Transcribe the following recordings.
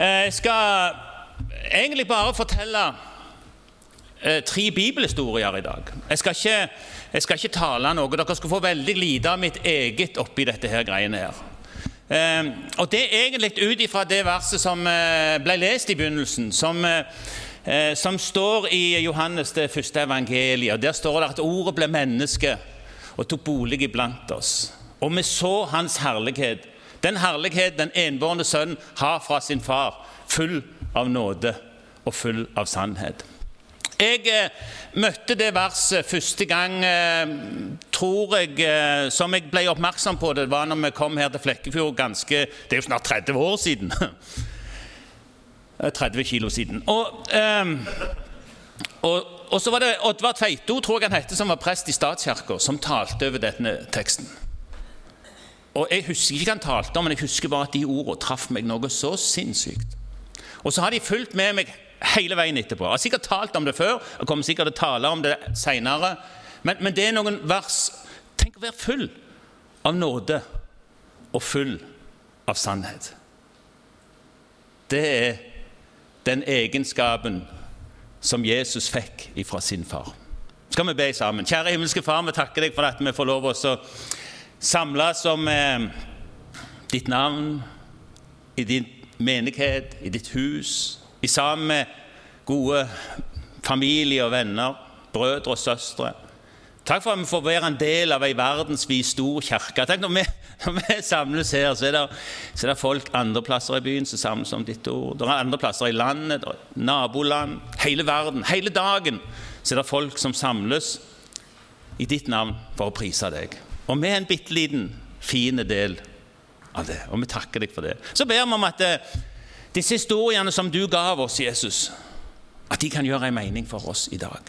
Eh, Jeg skal egentlig bare fortelle eh, tre bibelhistorier i dag. Jeg skal, ikke, jeg skal ikke tale noe. Dere skal få veldig lite av mitt eget oppi dette her greiene her. Eh, og det er egentlig ut ifra det verset som ble lest i begynnelsen, som, som står i Johannes det første evangeliet. Der står det at ordet ble menneske og tok bolig iblant oss. Og vi så hans herlighet. Den herlighet den enbårne sønnen har fra sin far, full av nåde og full av sannhet. Jeg eh, møtte det verset første gang, eh, tror jeg, eh, som jeg ble oppmerksom på det, var når vi kom her til Flekkefjord ganske Det er jo snart 30 år siden. 30 kilo siden. Og, eh, og, og så var det Oddvar Tveito, tror jeg han hette, som var prest i statskirka, som talte over denne teksten. Og Jeg husker ikke hva han talte om, men jeg husker bare at de ordene traff meg noe så sinnssykt. Og så har de fulgt med meg hele veien etterpå. Jeg har sikkert talt om det før, og kommer sikkert til å tale om det seinere. Men, men, det er noen vers Tenk å være full av nåde og full av sannhet. Det er den egenskapen som Jesus fikk ifra sin far. Skal vi be sammen? Kjære himmelske Far, vi takker deg for at vi får lov å samles om eh, ditt navn, i din menighet, i ditt hus, i sammen med gode familie og venner, brødre og søstre. Takk for at vi får være en del av ei verdensvis stor kirke. Tenk når vi, når vi samles her, så er, det, så er, det, folk andre plasser i byen som samles om ditt ord. Det er andre plasser i landet, naboland, hele verden. Hele dagen så er det folk som samles i ditt navn for å prise deg. Og vi er en bitte liten, fin del av det, og vi takker deg for det. Så ber vi om at eh, disse historiene som du gav oss, Jesus, at de kan gjøre en mening for oss i dag.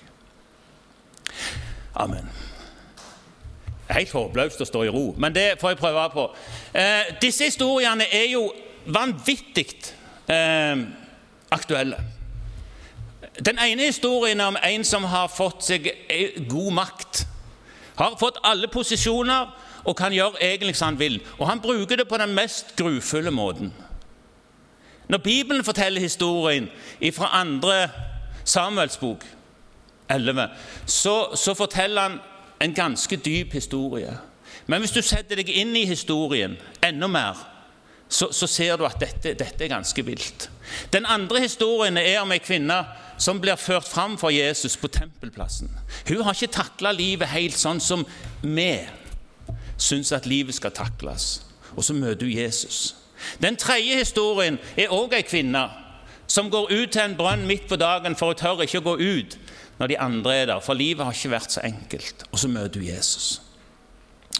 Amen. Helt håpløst å stå i ro, men det får jeg prøve på. Eh, disse historiene er jo vanvittig eh, aktuelle. Den ene historien om en som har fått seg god makt. Har fått alle posisjoner og kan gjøre egentlig som han vil. Og han bruker det på den mest grufulle måten. Når Bibelen forteller historien fra andre Samuels bok, 11, så, så forteller han en ganske dyp historie. Men hvis du setter deg inn i historien enda mer, så, så ser du at dette, dette, er ganske vilt. Den andre historien er om ei kvinne som blir ført fram for Jesus på tempelplassen. Hun har ikke takla livet helt sånn som vi syns at livet skal takles. Og så møter hun Jesus. Den tredje historien er òg ei kvinne som går ut til en brønn midt på dagen, for hun tør ikke å gå ut når de andre er der, for livet har ikke vært så enkelt. Og så møter hun Jesus.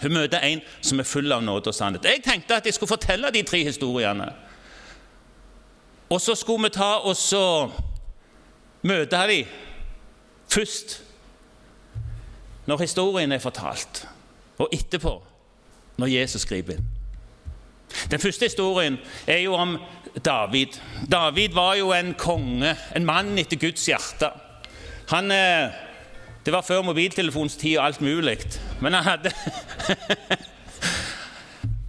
Hun møter en som er full av nåde og sannhet. Jeg tenkte at jeg skulle fortelle de tre historiene. Og så skulle vi ta og så møte dem først når historien er fortalt, og etterpå når Jesus griper inn. Den første historien er jo om David. David var jo en konge, en mann etter Guds hjerte. Han, eh, det var før mobiltelefonens tid og alt mulig, men han hadde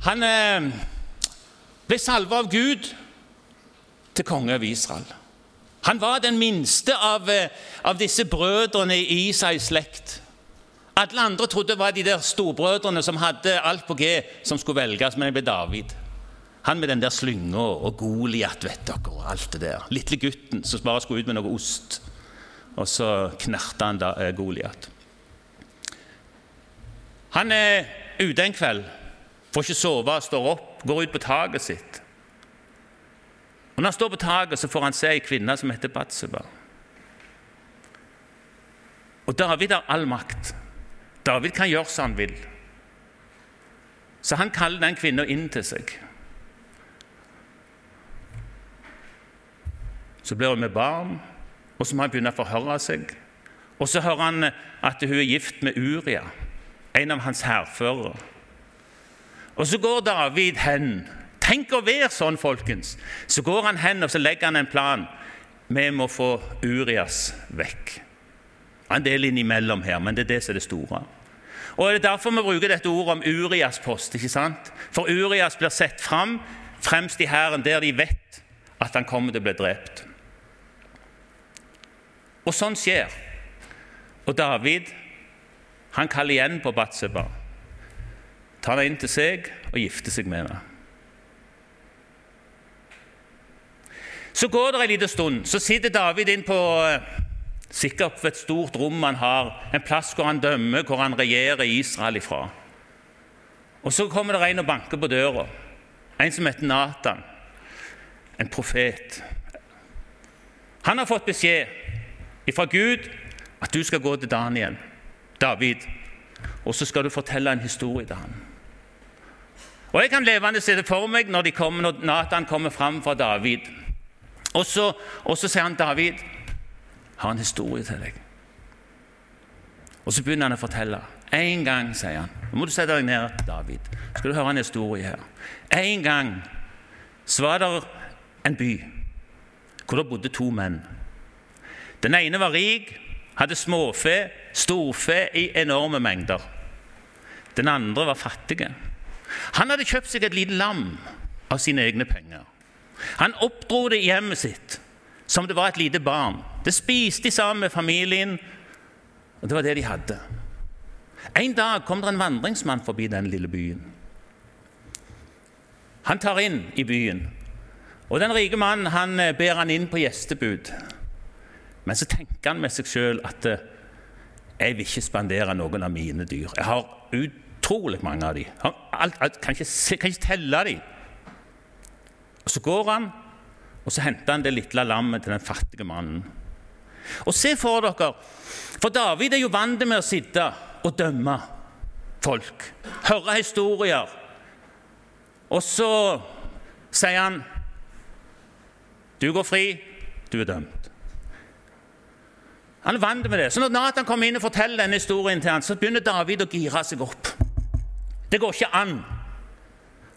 Han eh, ble salva av Gud til konge av Israel. Han var den minste av, eh, av disse brødrene i Isais slekt. Alle andre trodde det var de der storbrødrene som hadde alt på G, som skulle velges, men det ble David. Han med den der slynga og Goliat, vet dere, og alt det der. Lille gutten som bare skulle ut med noe ost. Og så knerta han da eh, Goliat. Han er ute en kveld, får ikke sove, står opp, går ut på taket sitt. Og Når han står på taket, så får han se ei kvinne som heter Batseba. Og David har all makt. David kan gjøre som han vil. Så han kaller den kvinnen inn til seg. Så blir hun med barn, og så må han begynne å forhøre seg. Og så hører han at hun er gift med Uria, en av hans hærførere. Og så går David hen. Tenk å være sånn, folkens! Så går han hen og så legger han en plan. Vi må få Urias vekk. En del innimellom her, men det er det som er det store. Og Det er derfor vi bruker dette ordet om Urias post. ikke sant? For Urias blir sett fram fremst i hæren der de vet at han kommer til å bli drept. Og sånn skjer. Og David han kaller igjen på Batseba. Tar henne inn til seg og gifter seg med henne. Så går det en liten stund, så sitter David inn på eh, sikkert et stort rom han har, en plass hvor han dømmer, hvor han regjerer Israel ifra. Og Så kommer det en og banker på døra, en som heter Nathan, en profet. Han har fått beskjed fra Gud at du skal gå til Daniel, David, og så skal du fortelle en historie til ham. Og Jeg kan levende se det for meg når, kommer, når Nathan kommer fram fra David. Og så, og så sier han, 'David, har en historie til deg.' Og Så begynner han å fortelle. En gang, sier han Nå må du sette deg ned, David. Skal du høre en historie her. En gang så var det en by hvor det bodde to menn. Den ene var rik, hadde småfe, storfe i enorme mengder. Den andre var fattig. Han hadde kjøpt seg et lite lam av sine egne penger. Han oppdro det i hjemmet sitt som det var et lite barn. Det spiste de sammen med familien, og det var det de hadde. En dag kom det en vandringsmann forbi den lille byen. Han tar inn i byen, og den rike mannen han eh, ber han inn på gjestebud. Men så tenker han med seg sjøl at eh, jeg vil ikke spandere noen av mine dyr. Jeg har utrolig mange av dem. Jeg kan ikke, kan ikke telle dem. Og Så går han, og så henter han det lille lammet til den fattige mannen. Og se for dere, for David er jo vant med å sitte og dømme folk, høre historier. Og så sier han, 'Du går fri, du er dømt'. Han er vant med det. Så Når Nathan kommer inn og forteller denne historien til han, så begynner David å gire seg opp. Det går ikke an.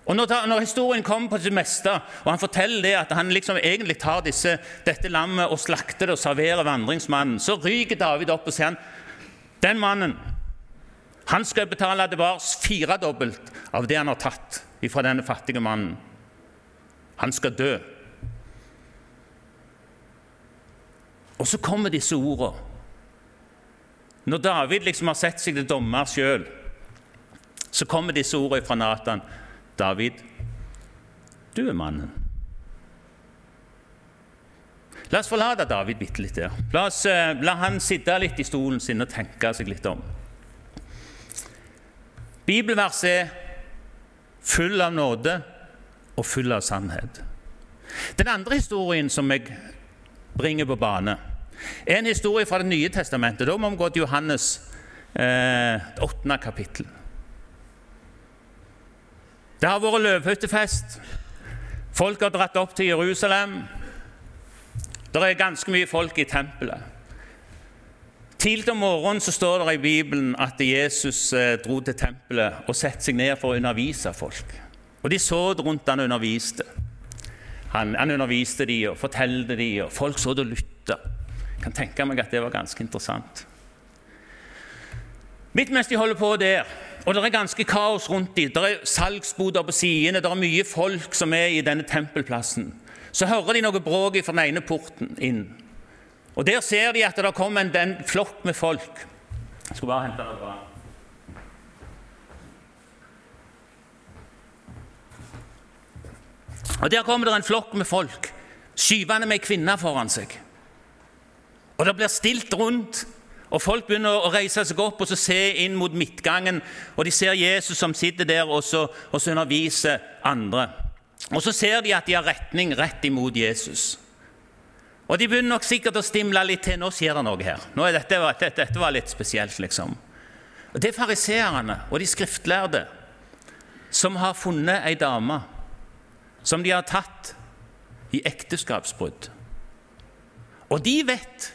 Og når, når, historien kommer på sitt meste, og han forteller det at han liksom egentlig tar disse, dette lammet og slakter det og serverer vandringsmannen, så ryker David opp og sier han, den mannen han skal betale tilbake firedobbelt av det han har tatt fra denne fattige mannen. Han skal dø. Og så kommer disse ordene. Når David liksom har sett seg til dommer sjøl, så kommer disse ordene fra Nathan. David, du er mannen. La oss forlate David bitte litt der. La, oss, eh, la han sitte litt i stolen sin og tenke seg litt om. Bibelverset er full av nåde og full av sannhet. Den andre historien som jeg bringer på bane, en historie fra Det nye testamentet. Da må vi gå til Johannes eh, 8. kapittel. Det har vært løvhyttefest. Folk har dratt opp til Jerusalem. Det er ganske mye folk i tempelet. Tidlig om morgenen så står det i Bibelen at Jesus eh, dro til tempelet og satte seg ned for å undervise folk. Og De så rundt han underviste. Han, han underviste de og fortalte de, og folk så det og. Jeg kan tenke meg at det var ganske interessant. Midt mens de holder på der, og det er ganske kaos rundt dem, det er salgsboder på sidene, det er mye folk som er i denne tempelplassen, så hører de noe bråk fra den ene porten inn. Og Der ser de at det kommer en, en flokk med folk. Jeg skal bare hente det bra. Og Der kommer det en flokk med folk, skyvende med ei kvinne foran seg. Og Det blir stilt rundt, og folk begynner å reise seg opp og så se inn mot midtgangen. Og De ser Jesus som sitter der og så, og så underviser andre. Og Så ser de at de har retning rett imot Jesus. Og De begynner nok sikkert å stimle litt til. Nå skjer det noe her. Nå er dette, dette, dette var litt spesielt, liksom. Og Det er fariseerne og de skriftlærde som har funnet ei dame som de har tatt i ekteskapsbrudd. Og de vet,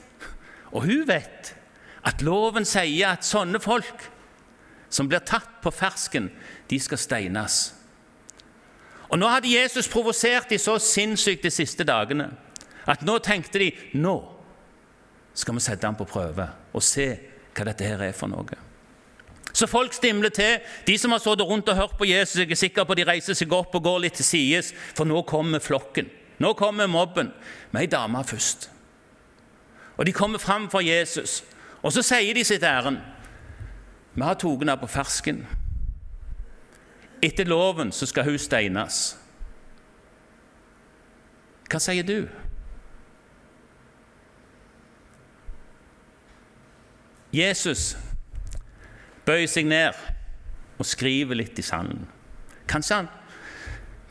og hun vet, at loven sier at sånne folk som blir tatt på fersken, de skal steines. Og Nå hadde Jesus provosert de så sinnssykt de siste dagene at nå tenkte de nå skal vi sette ham på prøve og se hva dette her er for noe. Så folk stimler til. De som har sittet rundt og hørt på Jesus, jeg er sikker på de reiser seg opp og går litt til sides, for nå kommer flokken. Nå kommer mobben med ei dame først. Og De kommer fram for Jesus, og så sier de sitt ærend. Vi har tatt henne på fersken. Etter loven så skal hun steines. Hva sier du? Jesus bøyer seg ned og skriver litt i sanden. Kanskje han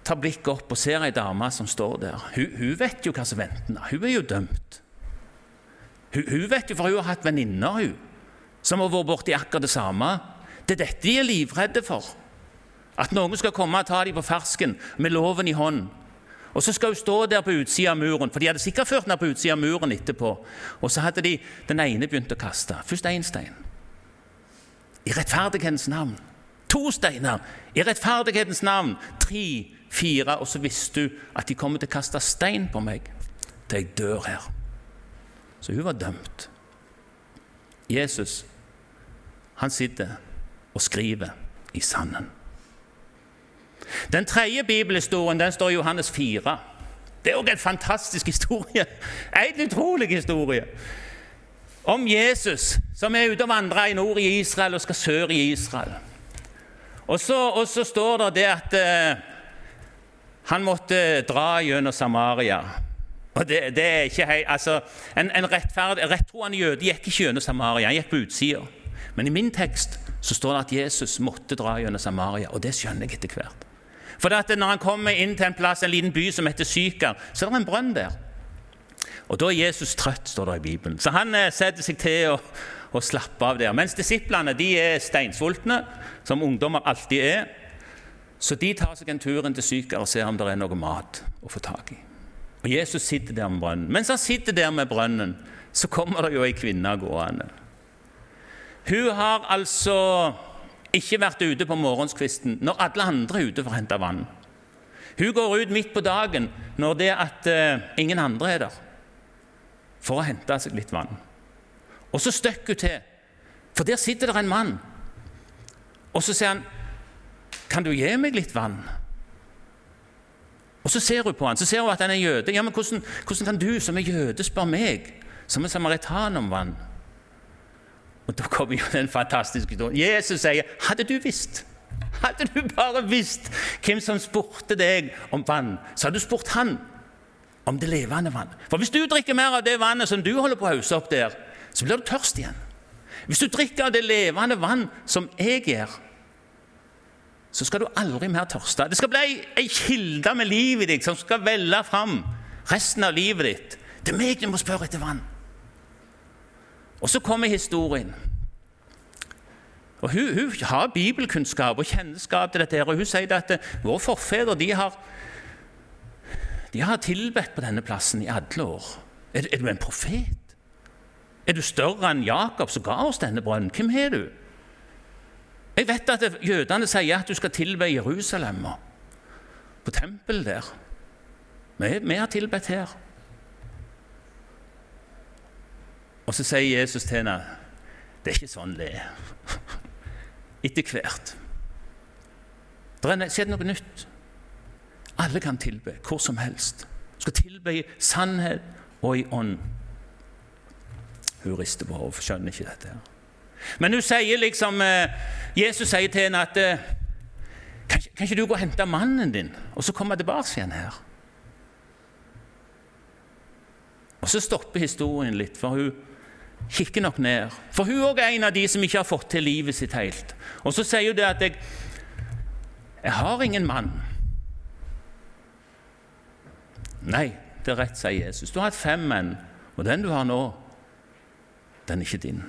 tar blikket opp og ser ei dame som står der. Hun, hun vet jo hva som venter. Hun er jo dømt. Hun, hun vet jo, for hun har hatt venninner som har vært borti akkurat det samme. Det er dette de er livredde for. At noen skal komme og ta dem på fersken med loven i hånd. Og Så skal hun stå der på utsida av muren, for de hadde sikkert ført henne på utsida av muren etterpå. Og så hadde de den ene begynt å kaste. Først én stein. I rettferdighetens navn. To steiner i rettferdighetens navn. Tre, fire. Og så visste hun at de kommer til å kaste stein på meg til jeg dør her. Så hun var dømt. Jesus, han sitter og skriver i sanden. Den tredje bibelhistorien den står i Johannes 4. Det er òg en fantastisk historie. En utrolig historie. Om Jesus som er ute og vandrer i nord i Israel og skal sør i Israel. Og så, og så står det det at eh, han måtte dra gjennom Samaria. Og det, det er ikke hei, altså, En, en rettroende jøde gikk ikke gjennom Samaria, han gikk på utsida. Men i min tekst så står det at Jesus måtte dra gjennom Samaria, og det skjønner jeg etter hvert. For Når han kommer inn til en plass, en liten by som heter Sykar, så er det en brønn der. Og Da er Jesus trøtt, står det i Bibelen. Så han eh, setter seg til å, å slappe av der. Mens disiplene de er steinsultne, som ungdommer alltid er. Så de tar seg en tur inn til Sykar og ser om det er noe mat å få tak i. Og Jesus sitter der med brønnen. Mens han sitter der med brønnen, så kommer det jo ei kvinne gående. Hun har altså ikke vært ute på morgenskvisten når alle andre er ute for å hente vann. Hun går ut midt på dagen når det at uh, ingen andre er der, for å hente seg litt vann. Og så støkker hun til, for der sitter det en mann. Og så sier han, 'Kan du gi meg litt vann?' Og Så ser hun på han, så ser hun at han er jøde. Ja, men hvordan, hvordan kan du som er jøde, spørre meg, som er samaritan, om vann? Og Da kommer jo den fantastiske historien. Jesus sier, 'Hadde du visst' Hadde du bare visst hvem som spurte deg om vann, så hadde du spurt han om det levende vann. For hvis du drikker mer av det vannet som du holder på å hause opp der, så blir du tørst igjen. Hvis du drikker av det levende vann som jeg gjør, så skal du aldri mer tørste. Det skal bli ei kilde med livet ditt som skal velle fram resten av livet ditt. Det er meg du må spørre etter vann. Og så kommer historien. Og Hun, hun har bibelkunnskap og kjennskap til dette. og Hun sier at våre forfedre de har, de har tilbedt på denne plassen i alle år. Er, er, du en profet? Er du større enn Jakob som ga oss denne brønnen? Hvem er du? Jeg vet at jødene sier at du skal tilbe Jerusalem, på tempelet der. Vi, vi har tilbedt her. Og så sier Jesus til henne det er ikke sånn det er. Etter hvert. Det er skjedd noe nytt. Alle kan tilbe hvor som helst. Du skal tilbe i sannhet og i ånd. Hun rister på hodet, skjønner ikke dette. her. Men hun sier liksom, eh, Jesus sier til henne at eh, kan, ikke du gå og hente mannen din, og så komme tilbake igjen her? Og Så stopper historien litt, for hun kikker nok ned. For hun òg er en av de som ikke har fått til livet sitt helt. Og så sier hun det at jeg, jeg har ingen mann. Nei, det er rett, sier Jesus. Du har hatt fem menn, og den du har nå, den er ikke din.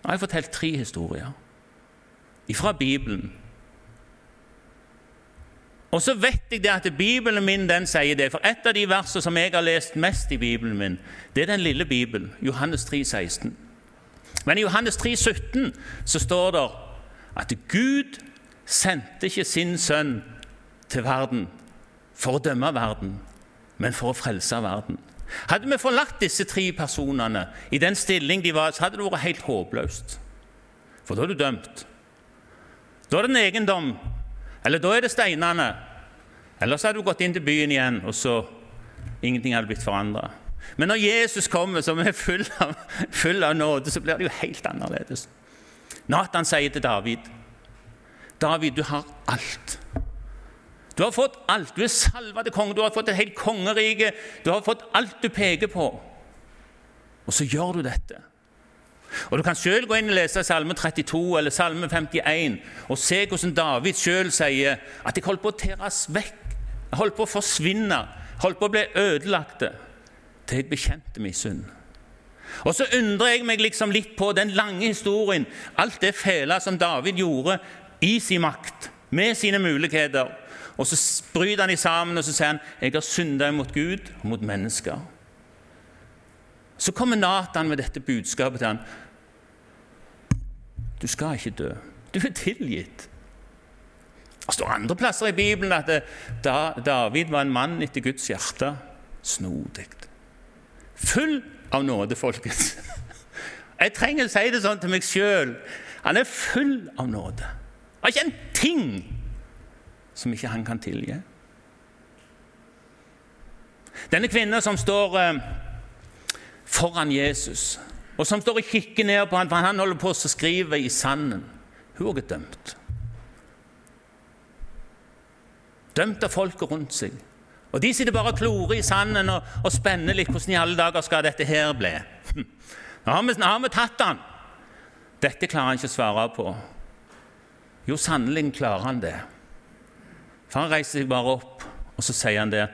Nå har jeg fortalt tre historier fra Bibelen og så vet jeg det at Bibelen min den sier det. For et av de versene som jeg har lest mest i Bibelen min, det er den lille Bibelen, Johannes 3, 16. Men i Johannes 3, 17 så står det at Gud sendte ikke sin sønn til verden for å dømme verden, men for å frelse verden. Hadde vi forlatt disse tre personene i den stilling de var, så hadde det vært helt håpløst. For da er du dømt. Da er det en eiendom eller da er det steinene. Ellers hadde du gått inn til byen igjen, og så ingenting hadde blitt forandra. Men når Jesus kommer, som er full av, full av nåde, så blir det jo helt annerledes. Nathan sier til David David, du har alt. Du har fått alt. Du er salva til konge, du har fått et helt kongerike. Du har fått alt du peker på. Og så gjør du dette. Og Du kan selv gå inn og lese Salme 32 eller Salme 51 og se hvordan David selv sier at jeg holdt på å tæres vekk, jeg holdt på å forsvinne, jeg holdt på å bli ødelagte til jeg bekjente min synd. Og Så undrer jeg meg liksom litt på den lange historien, alt det fæle som David gjorde i sin makt, med sine muligheter. Og Så bryter han dem sammen og så sier han, jeg har synda mot Gud og mot mennesker. Så kommer Natan med dette budskapet til han. Du skal ikke dø. Du er tilgitt. Det står andre plasser i Bibelen at David var en mann etter Guds hjerte. Snodig. Full av nåde, folkens. Jeg trenger å si det sånn til meg sjøl. Han er full av nåde. Det er ikke en ting som ikke han kan tilgi. Denne kvinnen som står eh, foran Jesus, og som står og kikker ned på ham, for han holder på å skrive i sanden. Hun er dømt. Dømt av folket rundt seg. Og De sitter bare og klorer i sanden og, og spenner litt. Hvordan i alle dager skal dette her bli? Nå har vi, nå har vi tatt han. Dette klarer han ikke å svare på. Jo, sannelig klarer han det. For Han reiser seg bare opp, og så sier han det.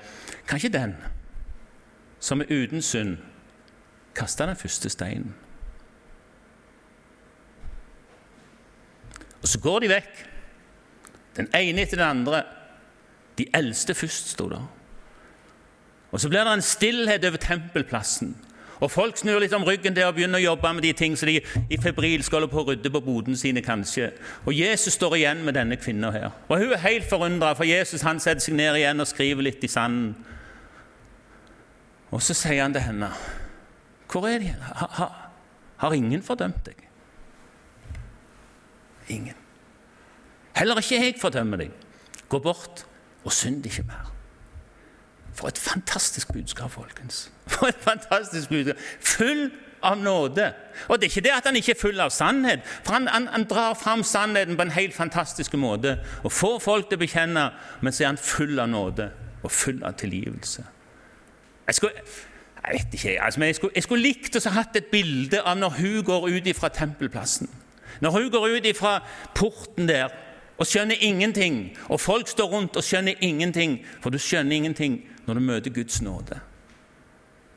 Kan ikke den som er uten synd, kaste den første steinen. Og så går de vekk, den ene etter den andre. De eldste først, sto der. Og Så blir det en stillhet over tempelplassen. Og Folk snur litt om ryggen til og begynner å jobbe med de ting som de i febril skal holde på å rydde på bodene sine. kanskje. Og Jesus står igjen med denne kvinnen her. Og Hun er helt forundra, for Jesus han setter seg ned igjen og skriver litt i sanden. Og så sier han til henne hvor er de? Ha, ha, har ingen fordømt deg? Ingen. Heller ikke jeg fordømmer deg. Gå bort og synd ikke mer. For et fantastisk budskap, folkens. For et fantastisk budskap. Full av nåde. Og det er ikke det at han ikke er full av sannhet, for han, han, han drar fram sannheten på en helt fantastisk måte og får folk til å bekjenne, men så er han full av nåde og full av tilgivelse. Jeg skulle, jeg vet ikke, altså, men jeg skulle, jeg skulle likt å ha hatt et bilde av når hun går ut fra tempelplassen. Når hun går ut fra porten der og skjønner ingenting, og folk står rundt og skjønner ingenting, for du skjønner ingenting når du møter Guds nåde.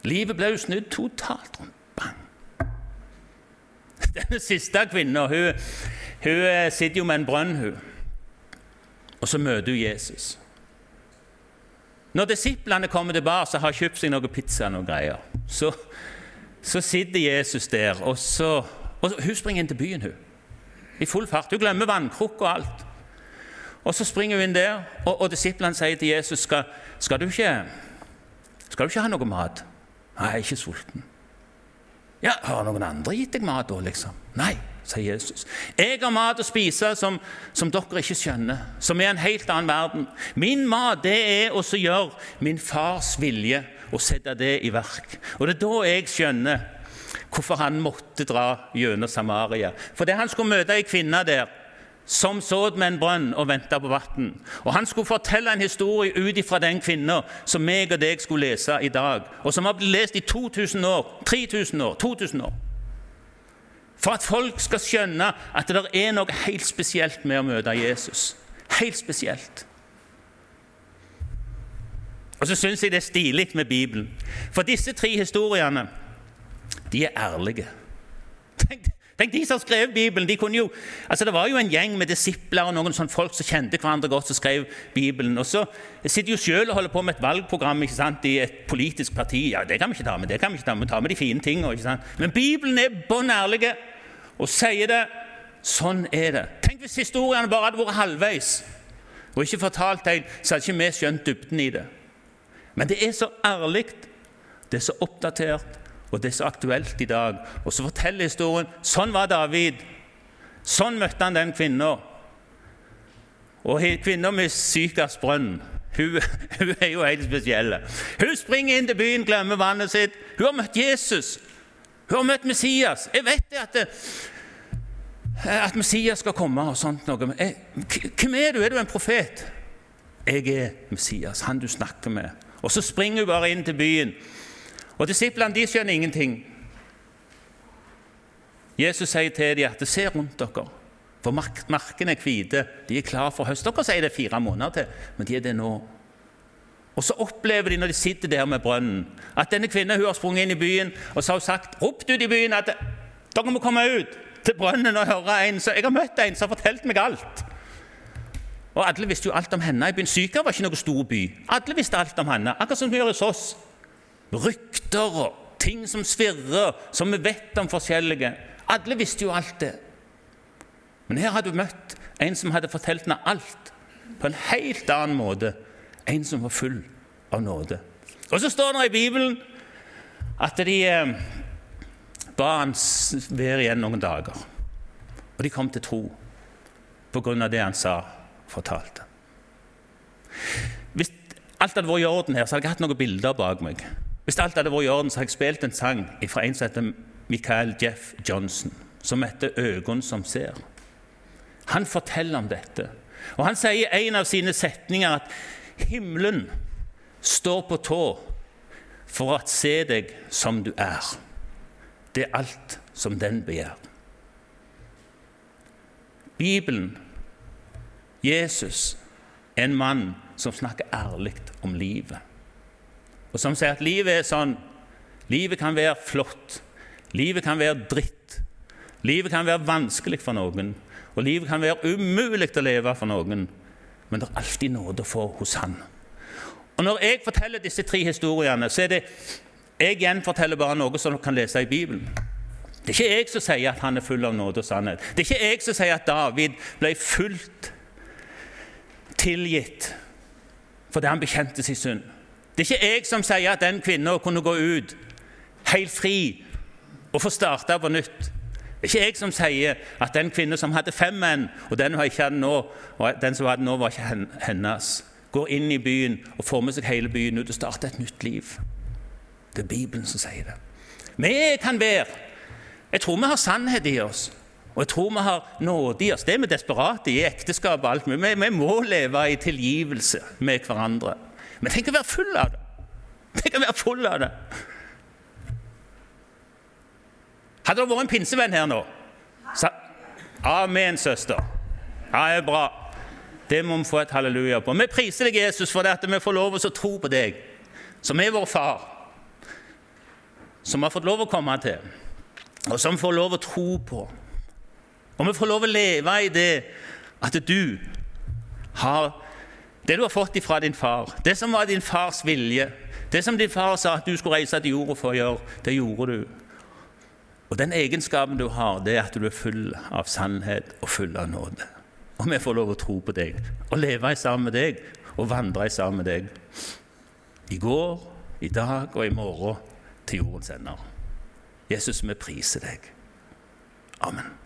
Livet ble jo snudd totalt rundt. Bang! Denne siste kvinnen hun, hun eh, sitter jo med en brønn, hun. Og så møter hun Jesus. Når disiplene kommer tilbake og har kjøpt seg noe pizza og greier, så, så sitter Jesus der, og, så, og hun springer inn til byen, hun. I full fart. Hun glemmer vannkrukka og alt. Og Så springer hun inn der, og, og disiplene sier til Jesus skal, skal, du ikke, skal du ikke ha noe mat? Nei, jeg er ikke sulten. Ja, Har noen andre gitt deg mat da, liksom? Nei sier Jesus. Jeg har mat å spise som, som, dere ikke skjønner, som er en helt annen verden. Min mat det er å gjøre min fars vilje og sette det i verk. Og Det er da jeg skjønner hvorfor han måtte dra gjennom Samaria. Fordi han skulle møte ei kvinne der som sådd med en brønn og venta på vann. Og han skulle fortelle en historie ut ifra den kvinna som meg og deg skulle lese i dag, og som har blitt lest i 2000 år, 3000 år, 2000 år. For at folk skal skjønne at det er noe helt spesielt med å møte Jesus. Helt spesielt. Og så syns jeg det er stilig med Bibelen. For disse tre historiene, de er ærlige. Tenk, tenk de som skrev Bibelen. de kunne jo, altså Det var jo en gjeng med disipler og noen sånne folk som kjente hverandre godt, som skrev Bibelen. Og så sitter jo selv og holder på med et valgprogram ikke sant, i et politisk parti. Ja, det kan vi ikke ta med, det kan vi ikke ta med. Ta med de fine tingene. ikke sant? Men Bibelen er bånn ærlig og sier det. Sånn er det. Tenk hvis historiene bare hadde vært halvveis og ikke fortalt deg, så hadde ikke vi skjønt dybden i det. Men det er så ærlig, det er så oppdatert, og det er så aktuelt i dag. Og så forteller historien sånn var David. Sånn møtte han den kvinna. Og kvinna med Sykas brønn, hun, hun er jo helt spesiell. Hun springer inn til byen, glemmer vannet sitt. Hun har møtt Jesus. Hun har møtt Messias. Jeg vet at, det, at Messias skal komme. og sånt noe. Hvem er du? Er du en profet? Jeg er Messias, han du snakker med. Og Så springer hun bare inn til byen. Og Disiplene de skjønner ingenting. Jesus sier til dem at se rundt dere, for markene er hvite. De er klare for høst. Dere sier det er fire måneder til, men de er det nå. Og så opplever de når de sitter der med brønnen, at denne kvinnen hun har sprunget inn i byen og så har hun sagt, ropt ut i byen at dere må komme ut til brønnen og høre en. Så jeg har møtt en som har fortalt meg alt. Og Alle visste jo alt om henne. i byen. Syka var ikke noen stor by. Alle visste alt om henne, akkurat som vi gjør hos oss. Rykter og ting som svirrer, som vi vet om forskjellige. Alle visste jo alt det. Men her hadde du møtt en som hadde fortalt henne alt på en helt annen måte. En som var full av nåde. Og så står det i Bibelen at de eh, ba han være igjen noen dager. Og de kom til tro på grunn av det han sa fortalte. Hvis alt hadde vært i orden her, så hadde jeg hatt noen bilder bak meg. Hvis alt hadde vært i orden, så hadde jeg spilt en sang fra en som heter Michael Jeff Johnson, som heter 'Øgon som ser'. Han forteller om dette. Og Han sier i en av sine setninger at himmelen står på tå for å se deg som du er. Det er alt som den begjær. Bibelen Jesus en mann som snakker ærlig om livet. Og som sier at livet er sånn. Livet kan være flott. Livet kan være dritt. Livet kan være vanskelig for noen. Og livet kan være umulig å leve for noen. Men det er alltid nåde å få hos Han. Og Når jeg forteller disse tre historiene, så er det jeg gjenforteller bare noe som dere kan lese i Bibelen. Det er ikke jeg som sier at han er full av nåde og sannhet. Det er ikke jeg som sier at David ble fullt tilgitt fordi han bekjente sin synd. Det er ikke jeg som sier at den kvinnen kunne gå ut helt fri og få starte på nytt. Det er ikke jeg som sier at den kvinnen som hadde fem menn, og den, nå, og den som hadde nå, var ikke hennes, går inn i byen og får med seg hele byen ut og starter et nytt liv. Det er Bibelen som sier det. Vi kan være Jeg tror vi har sannhet i oss. Og jeg tror vi har nåde i oss. Det er vi desperate i ekteskap og alt mulig. Vi, vi, må leve i tilgivelse med hverandre. Men tenk å være full av det! Tenk å være full av det! Hadde det vært en pinsevenn her nå så, Amen, søster. Ja, det er bra. Det må vi få et halleluja på. Vi priser deg, Jesus, for at vi får lov å tro på deg, som er vår far, som vi har fått lov å komme til, og som vi får lov å tro på. Og vi får lov å leve i det at du har det du har fått ifra din far, det som var din fars vilje, det som din far sa at du skulle reise til jorda for å gjøre, det gjorde du. Og den egenskapen du har, det er at du er full av sannhet og full av nåde. Og vi får lov å tro på deg og leve sammen med deg og vandre sammen med deg. I går, i dag og i morgen til jordens ender. Jesus, vi priser deg. Amen.